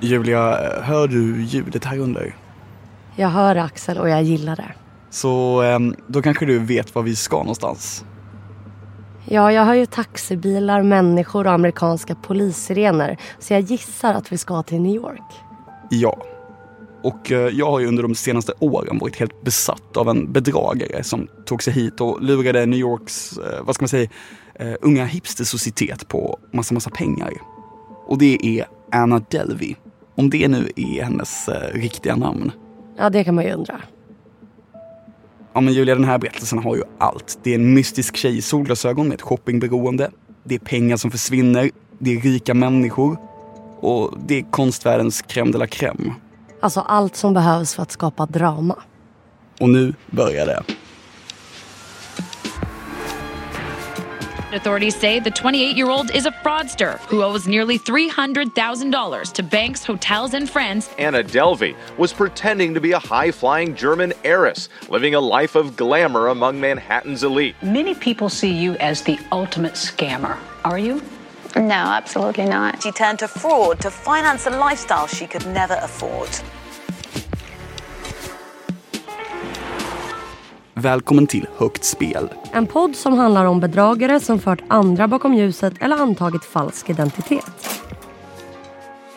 Julia, hör du ljudet här under? Jag hör Axel och jag gillar det. Så ehm, då kanske du vet var vi ska någonstans? Ja, jag hör ju taxibilar, människor och amerikanska polissirener. Så jag gissar att vi ska till New York. Ja. Och eh, jag har ju under de senaste åren varit helt besatt av en bedragare som tog sig hit och lurade New Yorks, eh, vad ska man säga, uh, unga hipstersocietet på massa, massa pengar. Och det är Anna Delvey. Om det nu är hennes uh, riktiga namn. Ja, det kan man ju undra. Ja men Julia, den här berättelsen har ju allt. Det är en mystisk tjej i solglasögon med ett shoppingberoende. Det är pengar som försvinner. Det är rika människor. Och det är konstvärldens crème de la crème. Alltså allt som behövs för att skapa drama. Och nu börjar det. Authorities say the 28 year old is a fraudster who owes nearly $300,000 to banks, hotels, and friends. Anna Delvey was pretending to be a high flying German heiress, living a life of glamour among Manhattan's elite. Many people see you as the ultimate scammer. Are you? No, absolutely not. She turned to fraud to finance a lifestyle she could never afford. Välkommen till Högt spel. En podd som handlar om bedragare som fört andra bakom ljuset eller antagit falsk identitet.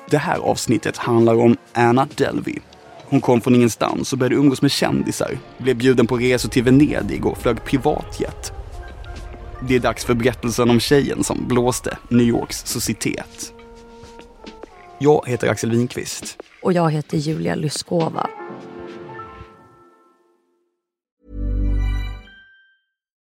Det här avsnittet handlar om Anna Delvey. Hon kom från ingenstans och började umgås med kändisar, blev bjuden på resor till Venedig och flög privatjet. Det är dags för berättelsen om tjejen som blåste New Yorks societet. Jag heter Axel Winqvist. Och jag heter Julia Lyskova.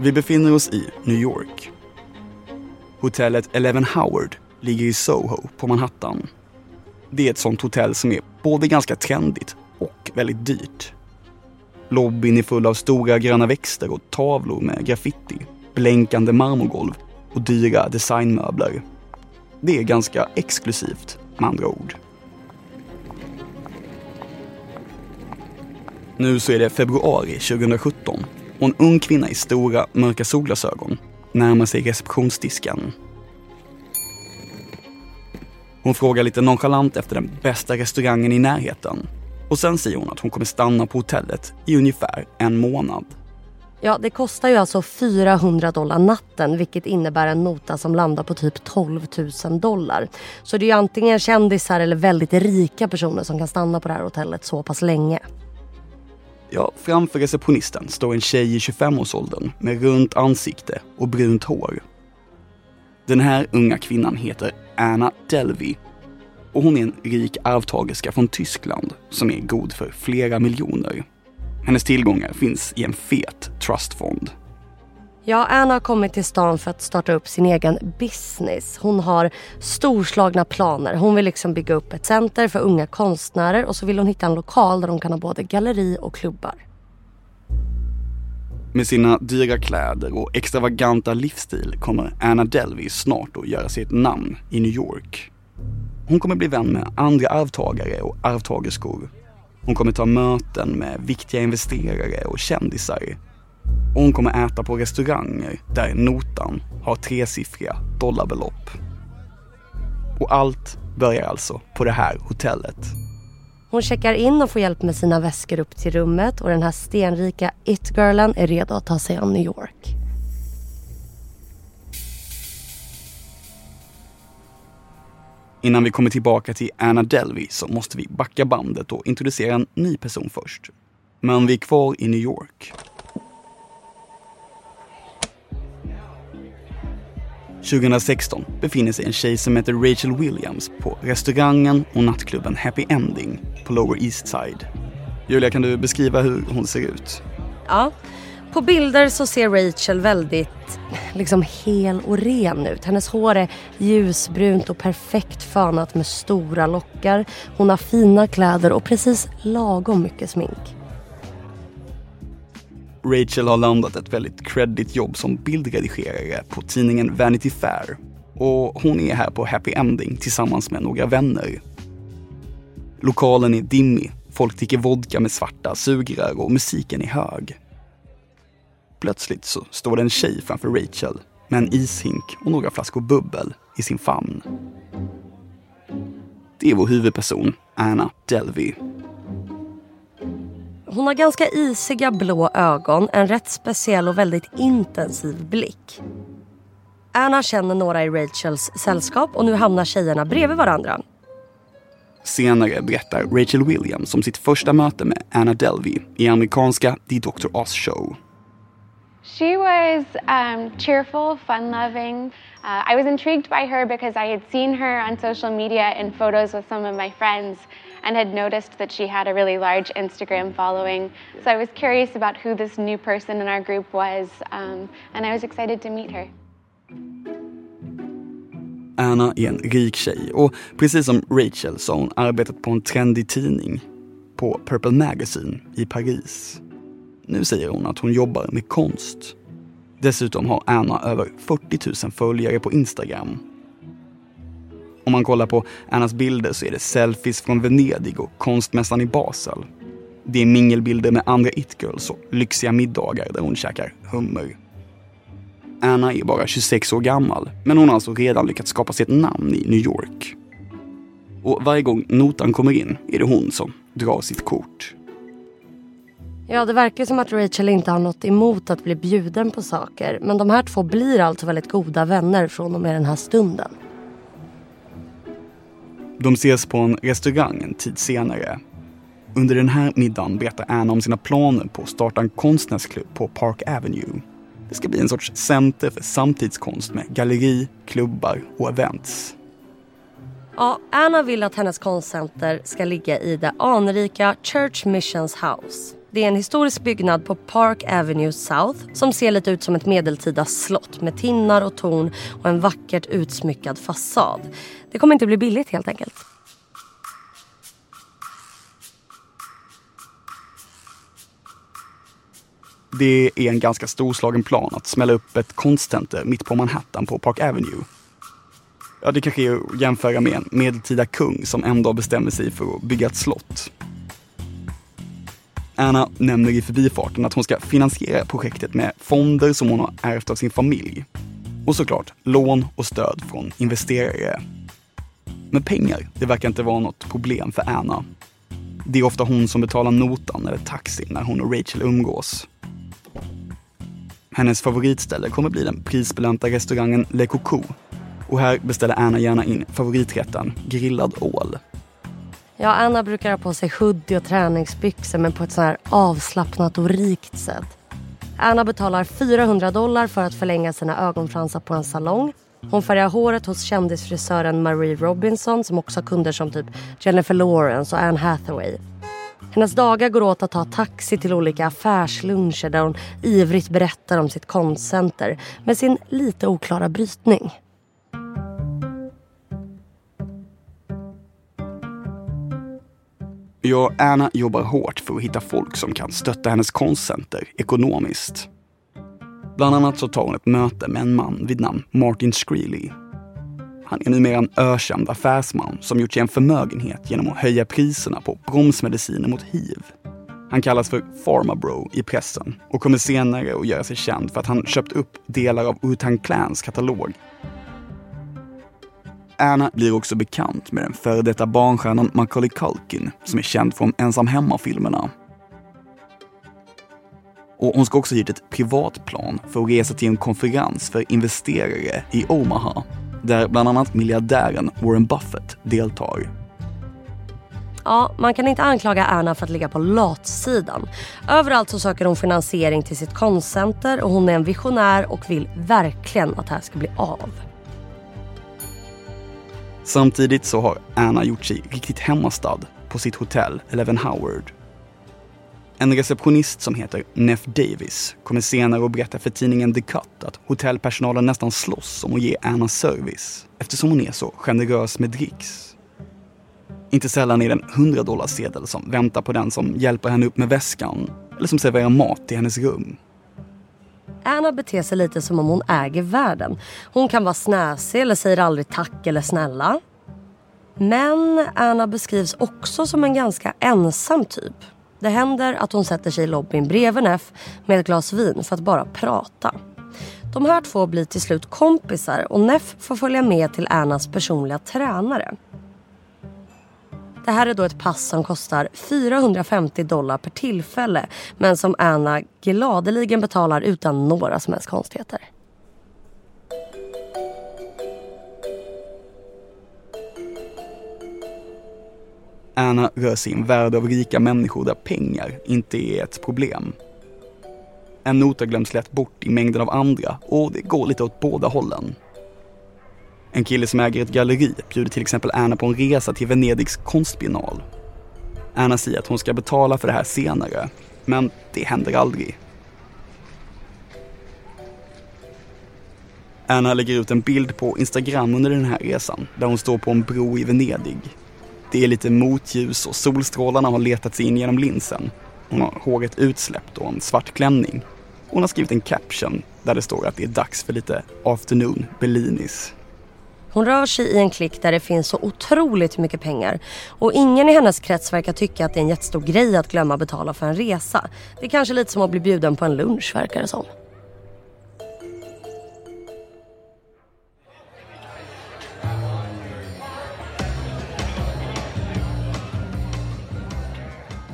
Vi befinner oss i New York. Hotellet Eleven Howard ligger i Soho på Manhattan. Det är ett sånt hotell som är både ganska trendigt och väldigt dyrt. Lobbyn är full av stora gröna växter och tavlor med graffiti, blänkande marmorgolv och dyra designmöbler. Det är ganska exklusivt med andra ord. Nu så är det februari 2017 och en ung kvinna i stora mörka solglasögon närmar sig receptionsdisken. Hon frågar lite nonchalant efter den bästa restaurangen i närheten. Och sen säger hon att hon kommer stanna på hotellet i ungefär en månad. Ja, det kostar ju alltså 400 dollar natten vilket innebär en nota som landar på typ 12 000 dollar. Så det är ju antingen kändisar eller väldigt rika personer som kan stanna på det här hotellet så pass länge. Ja, framför receptionisten står en tjej i 25-årsåldern med runt ansikte och brunt hår. Den här unga kvinnan heter Anna Delvey och hon är en rik arvtagerska från Tyskland som är god för flera miljoner. Hennes tillgångar finns i en fet trustfond. Ja, Anna har kommit till stan för att starta upp sin egen business. Hon har storslagna planer. Hon vill liksom bygga upp ett center för unga konstnärer och så vill hon hitta en lokal där de kan ha både galleri och klubbar. Med sina dyra kläder och extravaganta livsstil kommer Anna Delvey snart att göra sig ett namn i New York. Hon kommer bli vän med andra arvtagare och arvtagerskor. Hon kommer ta möten med viktiga investerare och kändisar. Och hon kommer äta på restauranger där notan har tresiffriga dollarbelopp. Och allt börjar alltså på det här hotellet. Hon checkar in och får hjälp med sina väskor upp till rummet och den här stenrika it-girlen är redo att ta sig an New York. Innan vi kommer tillbaka till Anna Delvey så måste vi backa bandet och introducera en ny person först. Men vi är kvar i New York. 2016 befinner sig en tjej som heter Rachel Williams på restaurangen och nattklubben Happy Ending på Lower East Side. Julia, kan du beskriva hur hon ser ut? Ja, på bilder så ser Rachel väldigt liksom hel och ren ut. Hennes hår är ljusbrunt och perfekt fönat med stora lockar. Hon har fina kläder och precis lagom mycket smink. Rachel har landat ett väldigt credit jobb som bildredigerare på tidningen Vanity Fair. Och hon är här på Happy Ending tillsammans med några vänner. Lokalen är dimmig, folk dricker vodka med svarta sugrör och musiken är hög. Plötsligt så står det en tjej framför Rachel med en ishink och några flaskor bubbel i sin famn. Det är vår huvudperson, Anna Delvey. Hon har ganska isiga blå ögon, en rätt speciell och väldigt intensiv blick. Anna känner några i Rachels sällskap och nu hamnar tjejerna bredvid varandra. Senare berättar Rachel Williams om sitt första möte med Anna Delvey i amerikanska The Dr. Oz Show. She was um, cheerful, fun loving. Uh, I was intrigued by her because I had seen her on social media in photos with some of my friends and had noticed that she had a really large Instagram following. So I was curious about who this new person in our group was, um, and I was excited to meet her. Anna är en rik tjej och precis som Rachel så har hon arbetat på en trendig tidning på Purple Magazine i Paris. Nu säger hon att hon jobbar med konst. Dessutom har Anna över 40 000 följare på Instagram. Om man kollar på Annas bilder så är det selfies från Venedig och konstmässan i Basel. Det är mingelbilder med andra it-girls och lyxiga middagar där hon käkar hummer. Anna är bara 26 år gammal, men hon har alltså redan lyckats skapa sig ett namn i New York. Och varje gång notan kommer in är det hon som drar sitt kort. Ja, det verkar som att Rachel inte har något emot att bli bjuden på saker. Men de här två blir alltså väldigt goda vänner från och med den här stunden. De ses på en restaurang en tid senare. Under den här middagen berättar Anna om sina planer på att starta en konstnärsklubb på Park Avenue. Det ska bli en sorts center för samtidskonst med galleri, klubbar och events. Ja, Anna vill att hennes konstcenter ska ligga i det anrika Church Missions House. Det är en historisk byggnad på Park Avenue South som ser lite ut som ett medeltida slott med tinnar och torn och en vackert utsmyckad fasad. Det kommer inte bli billigt helt enkelt. Det är en ganska storslagen plan att smälla upp ett konstcenter mitt på Manhattan på Park Avenue. Ja, det kanske är att jämföra med en medeltida kung som en dag bestämmer sig för att bygga ett slott. Anna nämner i förbifarten att hon ska finansiera projektet med fonder som hon har ärvt av sin familj. Och såklart lån och stöd från investerare. Men pengar, det verkar inte vara något problem för Anna. Det är ofta hon som betalar notan eller taxin när hon och Rachel umgås. Hennes favoritställe kommer bli den prisbelönta restaurangen Le Coco. Och här beställer Anna gärna in favoriträtten grillad ål. Ja, Anna brukar ha på sig hoodie och träningsbyxor men på ett så här avslappnat och rikt sätt. Anna betalar 400 dollar för att förlänga sina ögonfransar på en salong. Hon färgar håret hos kändisfrisören Marie Robinson som också har kunder som typ Jennifer Lawrence och Anne Hathaway. Hennes dagar går åt att ta taxi till olika affärsluncher där hon ivrigt berättar om sitt konstcenter med sin lite oklara brytning. Ja, Anna jobbar hårt för att hitta folk som kan stötta hennes konstcenter ekonomiskt. Bland annat så tar hon ett möte med en man vid namn Martin Shkreli. Han är numera en ökänd affärsman som gjort sig en förmögenhet genom att höja priserna på bromsmediciner mot hiv. Han kallas för Pharmabro i pressen och kommer senare att göra sig känd för att han köpt upp delar av Utan Clans katalog. Anna blir också bekant med den före detta barnstjärnan Macaulay Culkin som är känd från Ensam hemma-filmerna. Och hon ska också ha ett privatplan för att resa till en konferens för investerare i Omaha där bland annat miljardären Warren Buffett deltar. Ja, man kan inte anklaga Anna för att ligga på latsidan. Överallt så söker hon finansiering till sitt konstcenter och hon är en visionär och vill verkligen att det här ska bli av. Samtidigt så har Anna gjort sig riktigt hemmastad på sitt hotell Eleven Howard. En receptionist som heter Neff Davis kommer senare att berätta för tidningen The Cut att hotellpersonalen nästan slåss om att ge Anna service eftersom hon är så generös med dricks. Inte sällan är det en 100 dollarsedel som väntar på den som hjälper henne upp med väskan eller som serverar mat i hennes rum. Anna beter sig lite som om hon äger världen. Hon kan vara snäsig eller säger aldrig tack eller snälla. Men Anna beskrivs också som en ganska ensam typ. Det händer att hon sätter sig i lobbyn bredvid Neff med ett glas vin för att bara prata. De här två blir till slut kompisar och Neff får följa med till Annas personliga tränare. Det här är då ett pass som kostar 450 dollar per tillfälle men som Anna gladeligen betalar utan några som helst konstigheter. Anna rör sig i en värld av rika människor där pengar inte är ett problem. En nota glöms lätt bort i mängden av andra och det går lite åt båda hållen. En kille som äger ett galleri bjuder till exempel Anna på en resa till Venedigs konstbiennal. Anna säger att hon ska betala för det här senare, men det händer aldrig. Anna lägger ut en bild på Instagram under den här resan, där hon står på en bro i Venedig. Det är lite motljus och solstrålarna har letat sig in genom linsen. Hon har håret utsläppt och en svart klänning. Hon har skrivit en caption där det står att det är dags för lite afternoon Bellinis. Hon rör sig i en klick där det finns så otroligt mycket pengar. Och ingen i hennes krets verkar tycka att det är en jättestor grej att glömma betala för en resa. Det är kanske lite som att bli bjuden på en lunch verkar det som.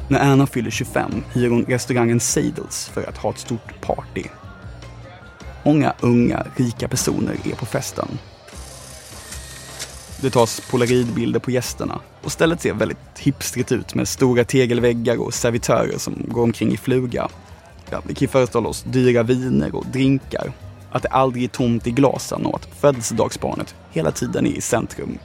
När Anna fyller 25 hyr hon restaurangen Sadels för att ha ett stort party. Många unga, rika personer är på festen. Det tas polaroidbilder på gästerna och stället ser väldigt hipstrigt ut med stora tegelväggar och servitörer som går omkring i fluga. Ja, vi kan ju föreställa oss dyra viner och drinkar, att det aldrig är tomt i glasen och att födelsedagsbarnet hela tiden är i centrum.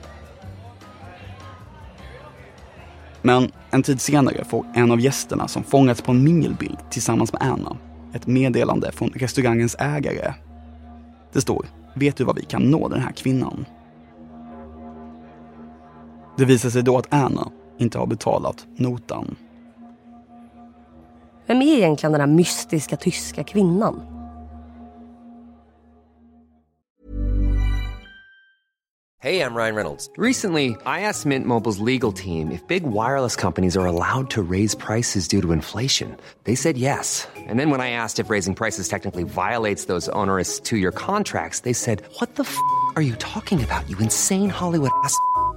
Men en tid senare får en av gästerna som fångats på en mingelbild tillsammans med Anna ett meddelande från restaurangens ägare. Det står “Vet du vad vi kan nå den här kvinnan?” Det visar sig då att Anna inte har betalat notan. Vem är egentligen den här mystiska tyska kvinnan? Hey, I'm Ryan Reynolds. Recently, I asked Mint Mobile's legal team if big wireless companies are allowed to raise prices due to inflation. They said yes. And then when I asked if raising prices technically violates those onerous two-year contracts, they said, "What the f*** are you talking about? You insane Hollywood ass."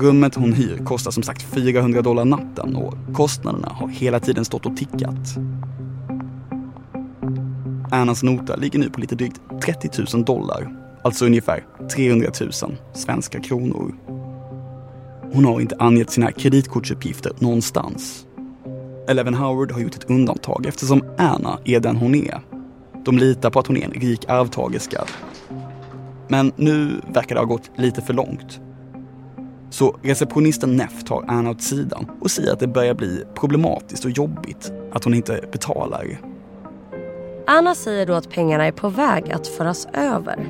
Rummet hon hyr kostar som sagt 400 dollar natten och kostnaderna har hela tiden stått och tickat. Annas nota ligger nu på lite drygt 30 000 dollar, alltså ungefär 300 000 svenska kronor. hon har inte angett sina kreditkortsuppgifter någonstans. Eleven Howard har gjort ett undantag eftersom Anna är den hon är. De litar på att hon är en rik arvtagerska. Men nu verkar det ha gått lite för långt. Så receptionisten Neff tar Anna åt sidan och säger att det börjar bli problematiskt och jobbigt att hon inte betalar. Anna säger då att pengarna är på väg att föras över.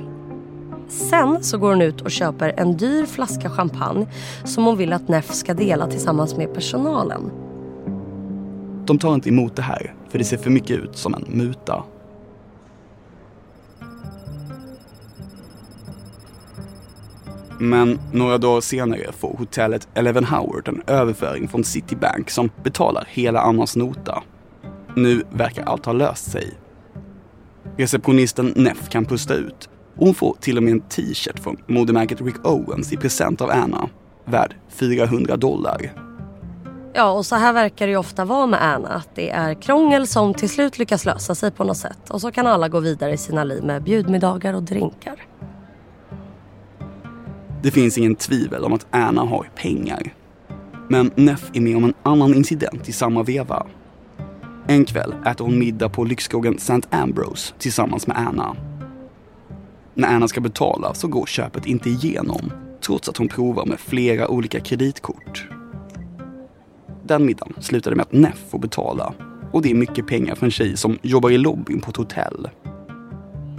Sen så går hon ut och köper en dyr flaska champagne som hon vill att Neff ska dela tillsammans med personalen. De tar inte emot det här för det ser för mycket ut som en muta. Men några dagar senare får hotellet Eleven Howard en överföring från Citibank som betalar hela Annas nota. Nu verkar allt ha löst sig. Receptionisten Neff kan pusta ut och hon får till och med en t-shirt från modemärket Rick Owens i present av Anna, värd 400 dollar. Ja, och så här verkar det ju ofta vara med Anna. Att det är krångel som till slut lyckas lösa sig på något sätt. Och så kan alla gå vidare i sina liv med bjudmiddagar och drinkar. Det finns ingen tvivel om att Anna har pengar. Men Neff är med om en annan incident i samma veva. En kväll äter hon middag på lyxskogen St. Ambrose tillsammans med Anna. När Anna ska betala så går köpet inte igenom trots att hon provar med flera olika kreditkort. Den middagen slutade med att Neff får betala och det är mycket pengar för en tjej som jobbar i lobbyn på ett hotell.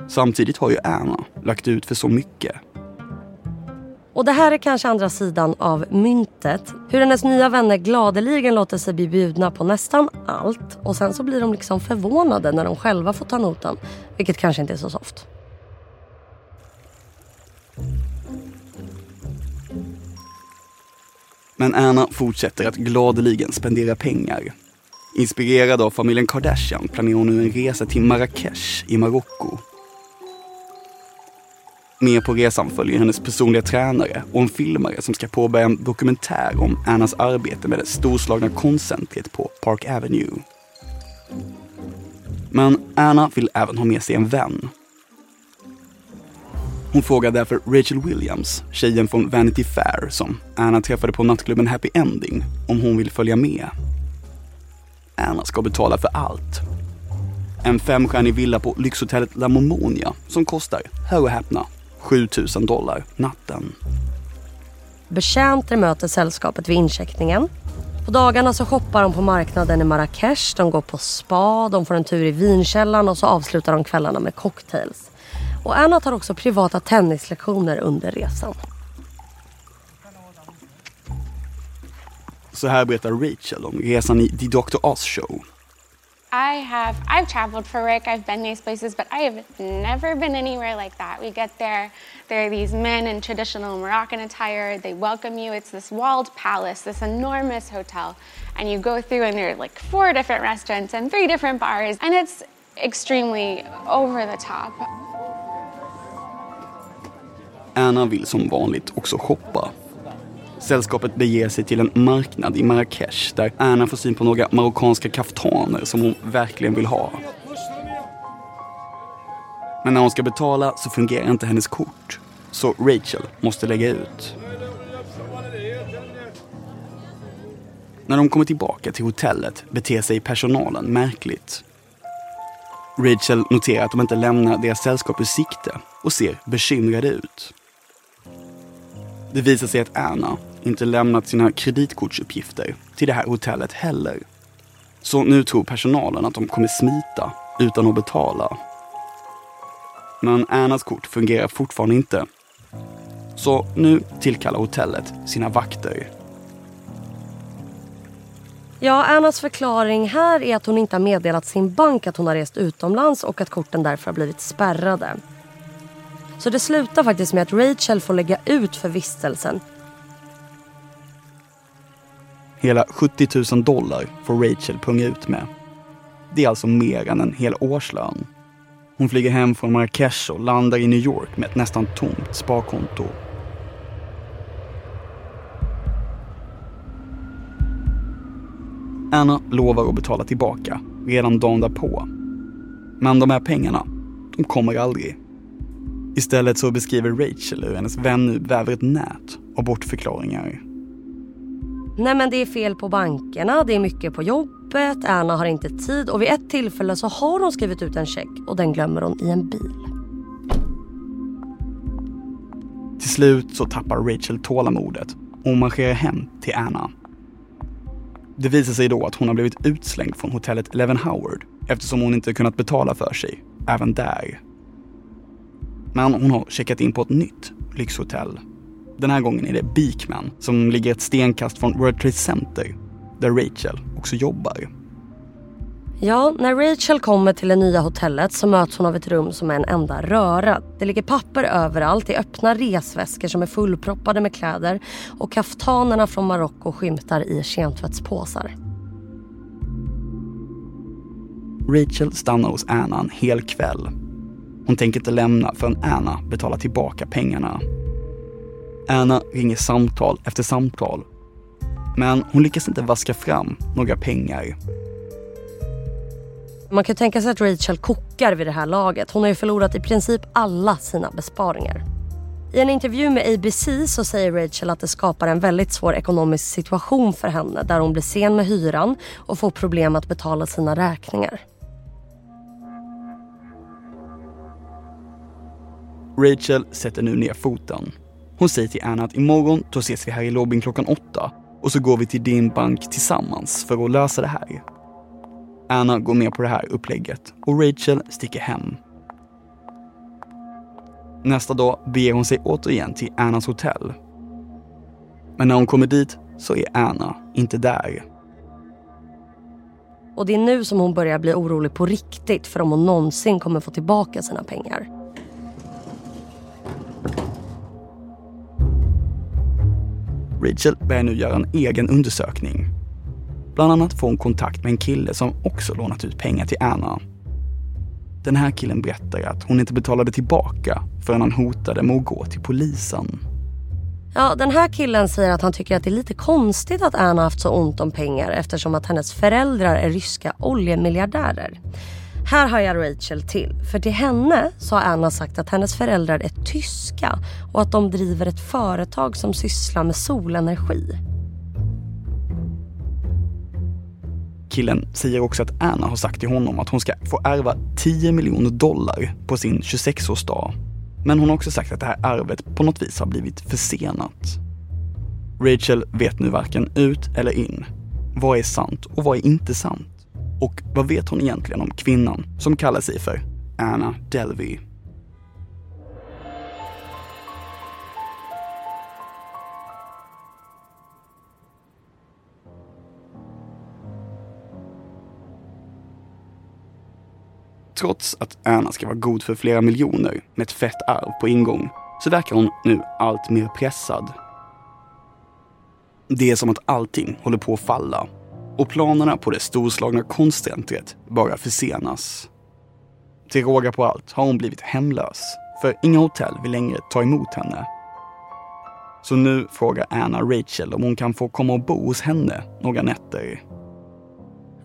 Samtidigt har ju Anna lagt ut för så mycket och det här är kanske andra sidan av myntet. Hur hennes nya vänner gladeligen låter sig bli bjudna på nästan allt och sen så blir de liksom förvånade när de själva får ta notan. Vilket kanske inte är så soft. Men Anna fortsätter att gladeligen spendera pengar. Inspirerad av familjen Kardashian planerar hon nu en resa till Marrakesh i Marocko med på resan följer hennes personliga tränare och en filmare som ska påbörja en dokumentär om Annas arbete med det storslagna konstcentret på Park Avenue. Men Anna vill även ha med sig en vän. Hon frågar därför Rachel Williams, tjejen från Vanity Fair som Anna träffade på nattklubben Happy Ending, om hon vill följa med. Anna ska betala för allt. En femstjärnig villa på lyxhotellet La Momonia som kostar, hör och häpna, 7000 dollar natten. Betjänter möter sällskapet vid incheckningen. På dagarna så shoppar de på marknaden i Marrakesh, de går på spa, de får en tur i vinkällan och så avslutar de kvällarna med cocktails. Och Anna tar också privata tennislektioner under resan. Så här berättar Rachel om resan i The Dr. Oz Show I have, I've traveled for work, I've been these places, but I have never been anywhere like that. We get there, there are these men in traditional Moroccan attire, they welcome you. It's this walled palace, this enormous hotel. And you go through, and there are like four different restaurants and three different bars, and it's extremely over the top. Anna vill som vanligt också shoppa. Sällskapet beger sig till en marknad i Marrakesh där Anna får syn på några marockanska kaftaner som hon verkligen vill ha. Men när hon ska betala så fungerar inte hennes kort. Så Rachel måste lägga ut. När de kommer tillbaka till hotellet beter sig personalen märkligt. Rachel noterar att de inte lämnar deras sällskap ur sikte och ser bekymrade ut. Det visar sig att Anna inte lämnat sina kreditkortsuppgifter till det här hotellet heller. Så nu tror personalen att de kommer smita utan att betala. Men Annas kort fungerar fortfarande inte. Så nu tillkallar hotellet sina vakter. Ja, Annas förklaring här är att hon inte har meddelat sin bank att hon har rest utomlands och att korten därför har blivit spärrade. Så det slutar faktiskt med att Rachel får lägga ut för vistelsen Hela 70 000 dollar får Rachel punga ut med. Det är alltså mer än en hel årslön. Hon flyger hem från Marrakesh och landar i New York med ett nästan tomt sparkonto. Anna lovar att betala tillbaka redan dagen därpå. Men de här pengarna, de kommer aldrig. Istället så beskriver Rachel hur hennes vän nu väver ett nät av bortförklaringar. Nej men det är fel på bankerna, det är mycket på jobbet, Anna har inte tid och vid ett tillfälle så har hon skrivit ut en check och den glömmer hon i en bil. Till slut så tappar Rachel tålamodet och marscherar hem till Anna. Det visar sig då att hon har blivit utslängd från hotellet Eleven Howard eftersom hon inte kunnat betala för sig, även där. Men hon har checkat in på ett nytt lyxhotell. Den här gången är det Beekman som ligger ett stenkast från World Trade Center där Rachel också jobbar. Ja, när Rachel kommer till det nya hotellet så möts hon av ett rum som är en enda röra. Det ligger papper överallt i öppna resväskor som är fullproppade med kläder och kaftanerna från Marocko skymtar i kemtvättspåsar. Rachel stannar hos Anna en hel kväll. Hon tänker inte lämna förrän Anna betalar tillbaka pengarna. Anna ringer samtal efter samtal. Men hon lyckas inte vaska fram några pengar. Man kan tänka sig att Rachel kokar vid det här laget. Hon har ju förlorat i princip alla sina besparingar. I en intervju med ABC så säger Rachel att det skapar en väldigt svår ekonomisk situation för henne där hon blir sen med hyran och får problem att betala sina räkningar. Rachel sätter nu ner foten. Hon säger till Anna att imorgon då ses vi här i lobbyn klockan åtta och så går vi till din bank tillsammans för att lösa det här. Anna går med på det här upplägget och Rachel sticker hem. Nästa dag beger hon sig återigen till Annas hotell. Men när hon kommer dit så är Anna inte där. Och det är nu som hon börjar bli orolig på riktigt för om hon någonsin kommer få tillbaka sina pengar. Rachel börjar nu göra en egen undersökning. Bland annat får hon kontakt med en kille som också lånat ut pengar till Anna. Den här killen berättar att hon inte betalade tillbaka förrän han hotade med att gå till polisen. Ja, den här killen säger att han tycker att det är lite konstigt att Anna haft så ont om pengar eftersom att hennes föräldrar är ryska oljemiljardärer. Här hajar Rachel till. För till henne så har Anna sagt att hennes föräldrar är tyska och att de driver ett företag som sysslar med solenergi. Killen säger också att Anna har sagt till honom att hon ska få ärva 10 miljoner dollar på sin 26-årsdag. Men hon har också sagt att det här arvet på något vis har blivit försenat. Rachel vet nu varken ut eller in. Vad är sant och vad är inte sant? Och vad vet hon egentligen om kvinnan som kallar sig för Anna Delvey? Trots att Anna ska vara god för flera miljoner med ett fett arv på ingång så verkar hon nu allt mer pressad. Det är som att allting håller på att falla och planerna på det storslagna konstcentret bara försenas. Till råga på allt har hon blivit hemlös, för inga hotell vill längre ta emot henne. Så nu frågar Anna Rachel om hon kan få komma och bo hos henne några nätter.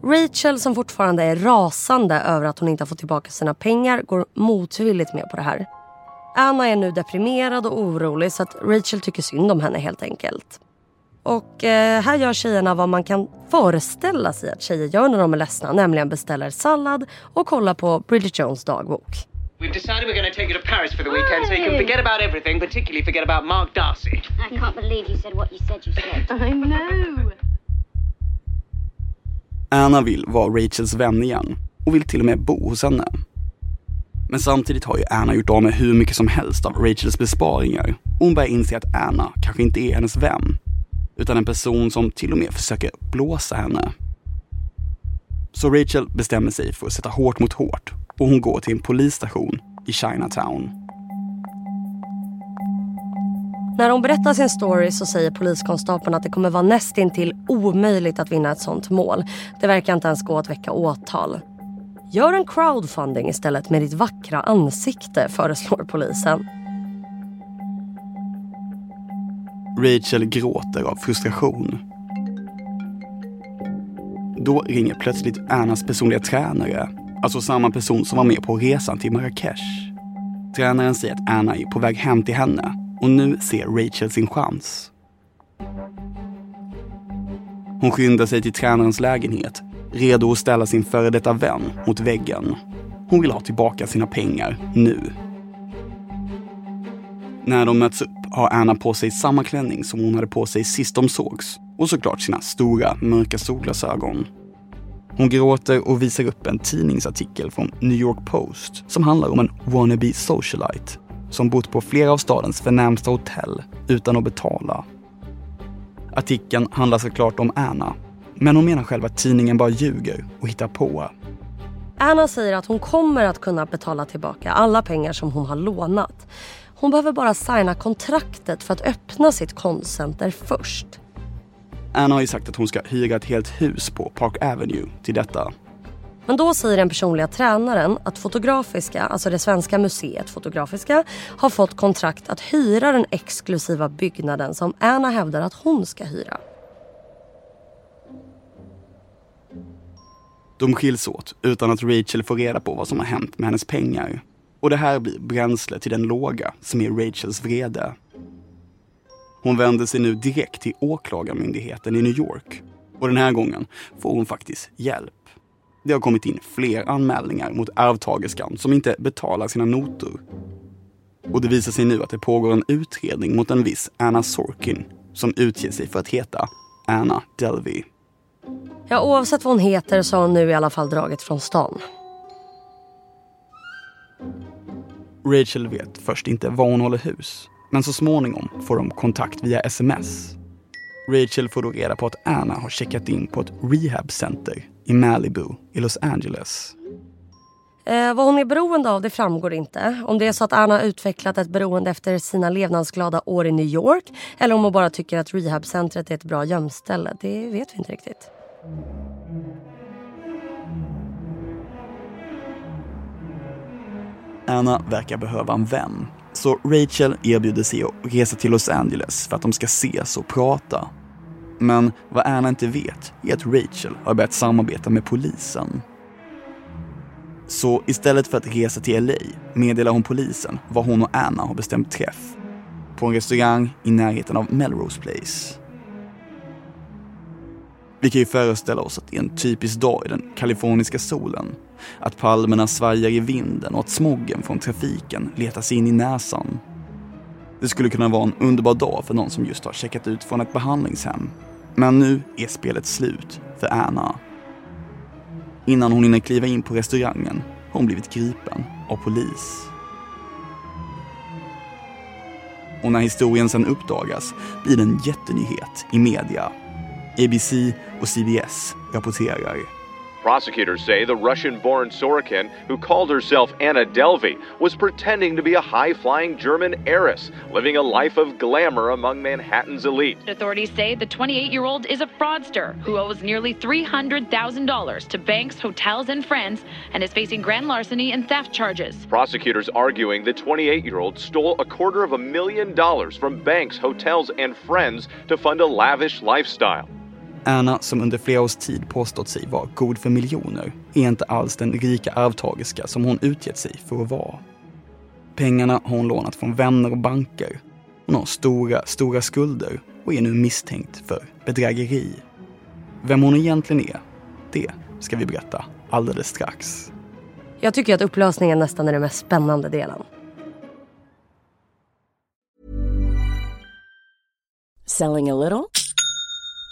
Rachel som fortfarande är rasande över att hon inte har fått tillbaka sina pengar går motvilligt med på det här. Anna är nu deprimerad och orolig så att Rachel tycker synd om henne helt enkelt. Och eh, här gör tjejerna vad man kan föreställa sig att tjejer gör när de är ledsna. Nämligen beställer sallad och kollar på Bridget Jones dagbok. We've decided we're going to take you to Paris for the weekend so you can forget about everything, particularly forget about Mark Darcy. I can't believe you said what you said you said. I know. Anna vill vara Rachels vän igen och vill till och med bo hos henne. Men samtidigt har ju Anna gjort av med hur mycket som helst av Rachels besparingar och hon börjar inse att Anna kanske inte är hennes vän utan en person som till och med försöker blåsa henne. Så Rachel bestämmer sig för att sätta hårt mot hårt och hon går till en polisstation i Chinatown. När hon berättar sin story så säger poliskonstapeln att det kommer vara nästintill omöjligt att vinna ett sånt mål. Det verkar inte ens gå att väcka åtal. Gör en crowdfunding istället med ditt vackra ansikte, föreslår polisen. Rachel gråter av frustration. Då ringer plötsligt Annas personliga tränare, alltså samma person som var med på resan till Marrakesh. Tränaren säger att Anna är på väg hem till henne och nu ser Rachel sin chans. Hon skyndar sig till tränarens lägenhet, redo att ställa sin före detta vän mot väggen. Hon vill ha tillbaka sina pengar nu. När de möts upp har Anna på sig samma klänning som hon hade på sig sist de sågs och såklart sina stora mörka solglasögon. Hon gråter och visar upp en tidningsartikel från New York Post som handlar om en wannabe socialite som bott på flera av stadens förnämsta hotell utan att betala. Artikeln handlar såklart om Anna, men hon menar själv att tidningen bara ljuger och hittar på. Anna säger att hon kommer att kunna betala tillbaka alla pengar som hon har lånat. Hon behöver bara signa kontraktet för att öppna sitt konstcenter först. Anna har ju sagt att hon ska hyra ett helt hus på Park Avenue till detta. Men då säger den personliga tränaren att Fotografiska, alltså det svenska museet Fotografiska, har fått kontrakt att hyra den exklusiva byggnaden som Anna hävdar att hon ska hyra. De skiljs åt utan att Rachel får reda på vad som har hänt med hennes pengar. Och det här blir bränsle till den låga som är Rachels vrede. Hon vänder sig nu direkt till åklagarmyndigheten i New York. Och den här gången får hon faktiskt hjälp. Det har kommit in fler anmälningar mot arvtagerskan som inte betalar sina notor. Och det visar sig nu att det pågår en utredning mot en viss Anna Sorkin som utger sig för att heta Anna Delvey. Ja, oavsett vad hon heter så har hon nu i alla fall dragit från stan. Rachel vet först inte var hon håller hus. Men så småningom får de kontakt via sms. Rachel får då reda på att Anna har checkat in på ett rehabcenter i Malibu i Los Angeles. Eh, vad hon är beroende av det framgår inte. Om det är så att Anna har utvecklat ett beroende efter sina levnadsglada år i New York eller om hon bara tycker att rehabcentret är ett bra gömställe, det vet vi inte riktigt. Anna verkar behöva en vän. Så Rachel erbjuder sig att resa till Los Angeles för att de ska ses och prata. Men vad Anna inte vet är att Rachel har börjat samarbeta med polisen. Så istället för att resa till LA meddelar hon polisen var hon och Anna har bestämt träff. På en restaurang i närheten av Melrose Place. Vi kan ju föreställa oss att det är en typisk dag i den kaliforniska solen. Att palmerna svajar i vinden och att smoggen från trafiken letar sig in i näsan. Det skulle kunna vara en underbar dag för någon som just har checkat ut från ett behandlingshem. Men nu är spelet slut för Anna. Innan hon hinner kliva in på restaurangen har hon blivit gripen av polis. Och när historien sen uppdagas blir det en jättenyhet i media. ABC och CBS rapporterar. Prosecutors say the Russian born Sorokin, who called herself Anna Delvey, was pretending to be a high flying German heiress, living a life of glamour among Manhattan's elite. Authorities say the 28 year old is a fraudster who owes nearly $300,000 to banks, hotels, and friends and is facing grand larceny and theft charges. Prosecutors arguing the 28 year old stole a quarter of a million dollars from banks, hotels, and friends to fund a lavish lifestyle. Anna, som under flera års tid påstått sig vara god för miljoner, är inte alls den rika arvtagerska som hon utgett sig för att vara. Pengarna har hon lånat från vänner och banker. Hon har stora, stora skulder och är nu misstänkt för bedrägeri. Vem hon egentligen är, det ska vi berätta alldeles strax. Jag tycker att upplösningen nästan är den mest spännande delen. Selling a little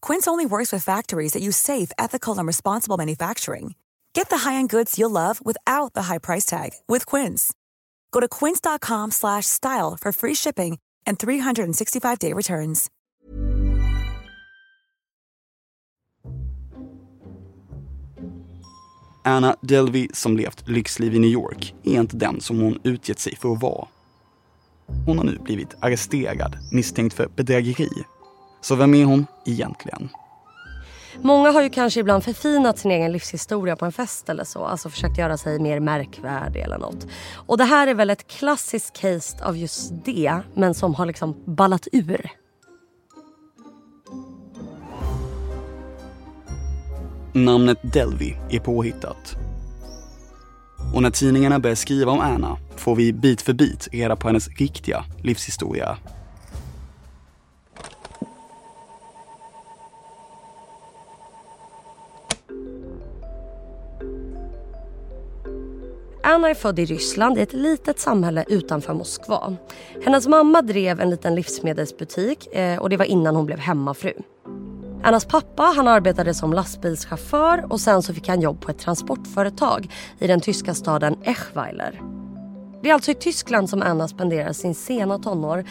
Quince only works with factories that use safe, ethical, and responsible manufacturing. Get the high-end goods you'll love without the high price tag with Quince. Go to quince.com slash style for free shipping and 365-day returns. Anna Delvey som levt lyxliv i New York är inte den som hon utgett sig för att vara. Hon har nu blivit arresterad misstänkt för bedrägeri. Så vem är hon egentligen? Många har ju kanske ibland förfinat sin egen livshistoria på en fest eller så. Alltså försökt göra sig mer märkvärdig eller något. Och det här är väl ett klassiskt case av just det, men som har liksom ballat ur. Namnet Delvey är påhittat. Och när tidningarna börjar skriva om Anna får vi bit för bit reda på hennes riktiga livshistoria. Anna är född i Ryssland i ett litet samhälle utanför Moskva. Hennes mamma drev en liten livsmedelsbutik eh, och det var innan hon blev hemmafru. Annas pappa han arbetade som lastbilschaufför och sen så fick han jobb på ett transportföretag i den tyska staden Eschweiler. Det är alltså i Tyskland som Anna spenderar sin sena tonår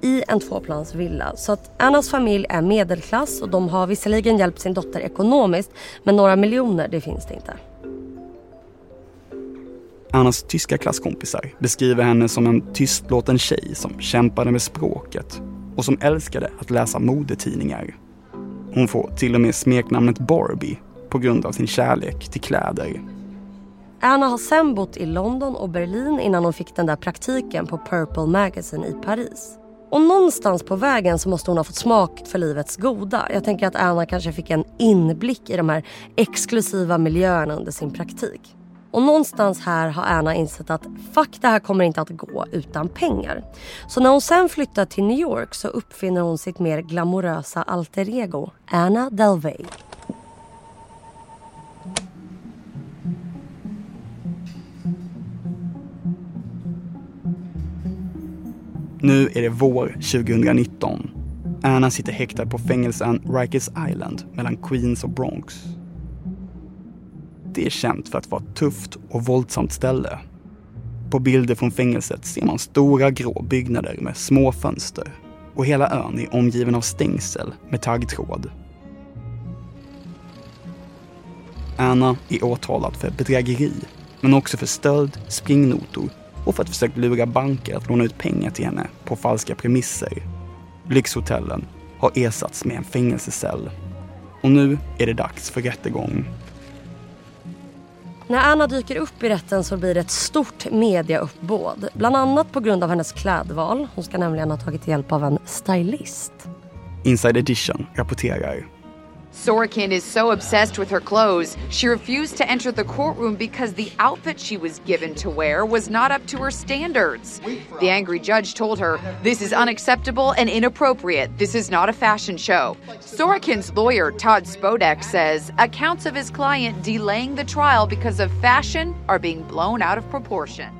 i en tvåplansvilla. Så att Annas familj är medelklass och de har visserligen hjälpt sin dotter ekonomiskt men några miljoner det finns det inte. Annas tyska klasskompisar beskriver henne som en tystlåten tjej som kämpade med språket och som älskade att läsa modetidningar. Hon får till och med smeknamnet Barbie på grund av sin kärlek till kläder. Anna har sen bott i London och Berlin innan hon fick den där praktiken på Purple Magazine i Paris. Och någonstans på vägen så måste hon ha fått smak för livets goda. Jag tänker att Anna kanske fick en inblick i de här exklusiva miljöerna under sin praktik. Och någonstans här har Anna insett att fuck det här kommer inte att gå utan pengar. Så när hon sen flyttar till New York så uppfinner hon sitt mer glamorösa alter ego, Anna Delvey. Nu är det vår 2019. Anna sitter häktad på fängelsen Rikers Island mellan Queens och Bronx. Det är känt för att vara ett tufft och våldsamt ställe. På bilder från fängelset ser man stora grå byggnader med små fönster och hela ön är omgiven av stängsel med taggtråd. Anna är åtalad för bedrägeri, men också för stöld, springnotor och för att försöka lura banker att låna ut pengar till henne på falska premisser. Lyxhotellen har ersatts med en fängelsecell. Och nu är det dags för rättegång. När Anna dyker upp i rätten så blir det ett stort mediauppbåd. Bland annat på grund av hennes klädval. Hon ska nämligen ha tagit hjälp av en stylist. Inside Edition rapporterar. Sorokin is so obsessed with her clothes, she refused to enter the courtroom because the outfit she was given to wear was not up to her standards. The angry judge told her, This is unacceptable and inappropriate. This is not a fashion show. Sorokin's lawyer, Todd Spodek, says accounts of his client delaying the trial because of fashion are being blown out of proportion.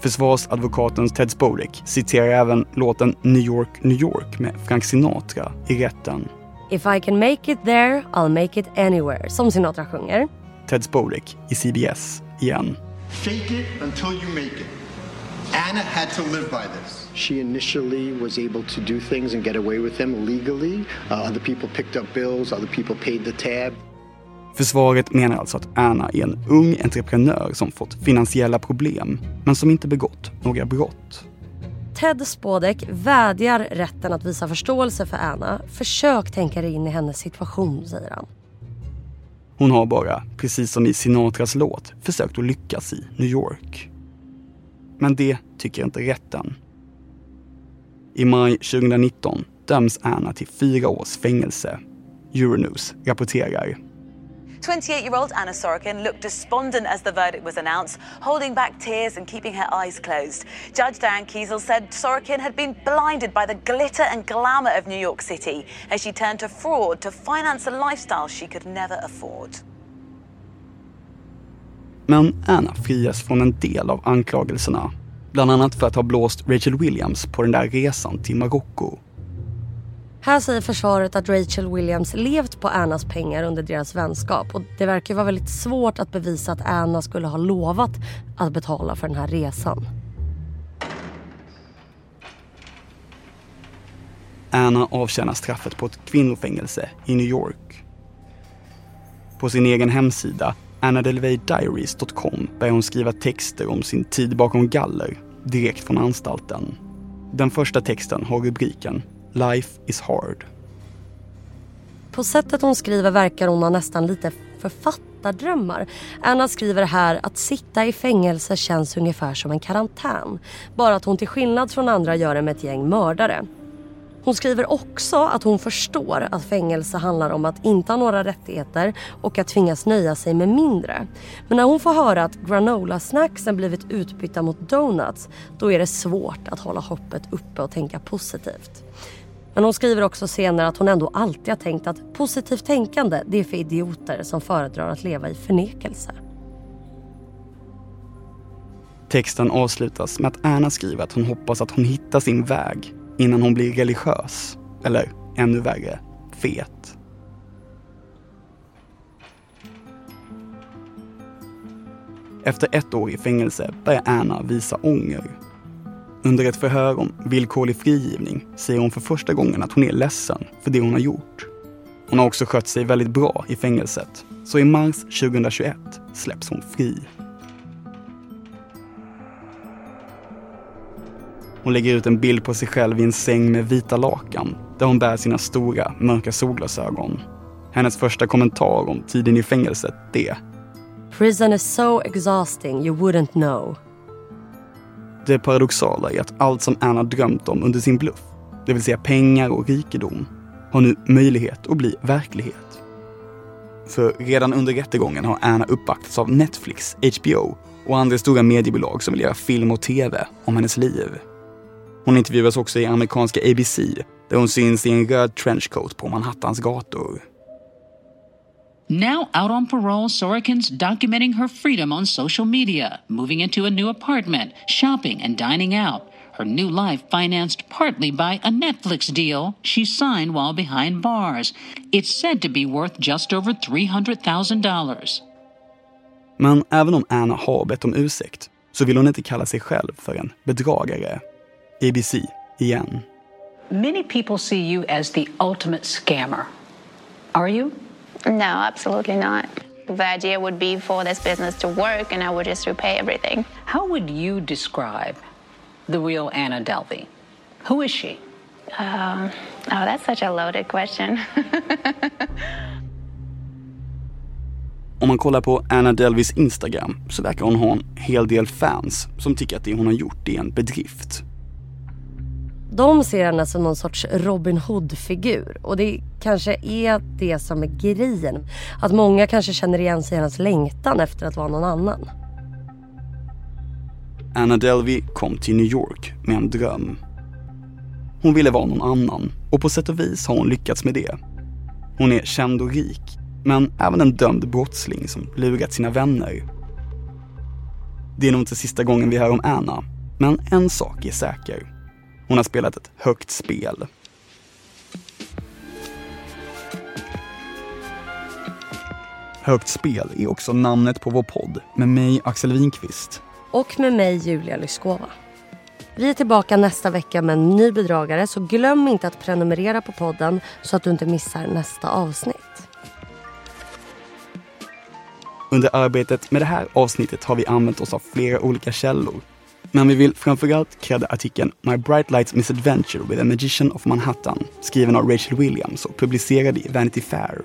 Försvarsadvokaten Ted Spodek citerar även låten New York, New York med Frank Sinatra i rätten. If I can make it there, I'll make it anywhere, som Sinatra sjunger. Ted Spodek i CBS igen. Fake it until you make it. Anna had to live by this. She initially was able to do things and get away with them legally. Uh, other people picked up bills, other people paid the tab. Försvaret menar alltså att Anna är en ung entreprenör som fått finansiella problem, men som inte begått några brott. Ted Spodek vädjar rätten att visa förståelse för Anna. Försök tänka dig in i hennes situation, säger han. Hon har bara, precis som i Sinatras låt, försökt att lyckas i New York. Men det tycker inte rätten. I maj 2019 döms Anna till fyra års fängelse. Euronews rapporterar 28-year-old Anna Sorokin looked despondent as the verdict was announced, holding back tears and keeping her eyes closed. Judge Diane Kiesel said Sorokin had been blinded by the glitter and glamour of New York City as she turned to fraud to finance a lifestyle she could never afford. Men Anna frias från en del av anklagelserna. Bland annat för att ha blåst Rachel Williams på den där resan till Marocko. Här säger försvaret att Rachel Williams levt på Annas pengar under deras vänskap och det verkar vara väldigt svårt att bevisa att Anna skulle ha lovat att betala för den här resan. Anna avtjänar straffet på ett kvinnofängelse i New York. På sin egen hemsida, annadelveydiaries.com, börjar hon skriva texter om sin tid bakom galler direkt från anstalten. Den första texten har rubriken Life is hard. På sättet hon skriver verkar hon ha nästan lite författardrömmar. Anna skriver här att sitta i fängelse känns ungefär som en karantän. Bara att hon till skillnad från andra gör det med ett gäng mördare. Hon skriver också att hon förstår att fängelse handlar om att inte ha några rättigheter och att tvingas nöja sig med mindre. Men när hon får höra att granola-snacksen blivit utbytta mot donuts, då är det svårt att hålla hoppet uppe och tänka positivt. Men hon skriver också senare att hon ändå alltid har tänkt att positivt tänkande det är för idioter som föredrar att leva i förnekelse. Texten avslutas med att Anna skriver att hon hoppas att hon hittar sin väg innan hon blir religiös. Eller ännu värre, fet. Efter ett år i fängelse börjar Anna visa ånger. Under ett förhör om villkorlig frigivning säger hon för första gången att hon är ledsen för det hon har gjort. Hon har också skött sig väldigt bra i fängelset, så i mars 2021 släpps hon fri. Hon lägger ut en bild på sig själv i en säng med vita lakan där hon bär sina stora mörka solglasögon. Hennes första kommentar om tiden i fängelset är Prison is so exhausting you wouldn't know. Det paradoxala är att allt som Anna drömt om under sin bluff, det vill säga pengar och rikedom, har nu möjlighet att bli verklighet. För redan under rättegången har Anna uppvaktats av Netflix, HBO och andra stora mediebolag som vill göra film och tv om hennes liv. Hon intervjuas också i amerikanska ABC där hon syns i en röd trenchcoat på Manhattans gator. Now out on parole, Sorokin's documenting her freedom on social media, moving into a new apartment, shopping and dining out. Her new life financed partly by a Netflix deal she signed while behind bars. It's said to be worth just over $300,000. Men även om Anna har bett om ursäkt så vill hon inte kalla sig själv för en bedragare. ABC igen. Many people see you as the ultimate scammer. Are you? No, absolutely not. The idea would be for this business to work and I would just repay everything. How would you describe the real Anna Delvey? Who is she? Um, oh, that's such a loaded question. Om man kollar på Anna Delvis Instagram så verkar hon ha en hel del fans som tycker att det hon har gjort är en bedrift. De ser henne som någon sorts Robin Hood-figur. Och det kanske är det som är grejen. Att många kanske känner igen sig i hennes längtan efter att vara någon annan. Anna Delvey kom till New York med en dröm. Hon ville vara någon annan och på sätt och vis har hon lyckats med det. Hon är känd och rik, men även en dömd brottsling som lurat sina vänner. Det är nog inte sista gången vi hör om Anna, men en sak är säker. Hon har spelat ett högt spel. Högt spel är också namnet på vår podd med mig Axel Winqvist. Och med mig Julia Lyskova. Vi är tillbaka nästa vecka med en ny bedragare så glöm inte att prenumerera på podden så att du inte missar nästa avsnitt. Under arbetet med det här avsnittet har vi använt oss av flera olika källor men vi vill framförallt credda artikeln My Bright Lights Misadventure with a Magician of Manhattan skriven av Rachel Williams och publicerad i Vanity Fair.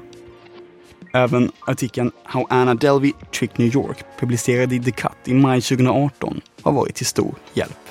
Även artikeln How Anna Delvey Tricked New York publicerad i The Cut i maj 2018 har varit till stor hjälp.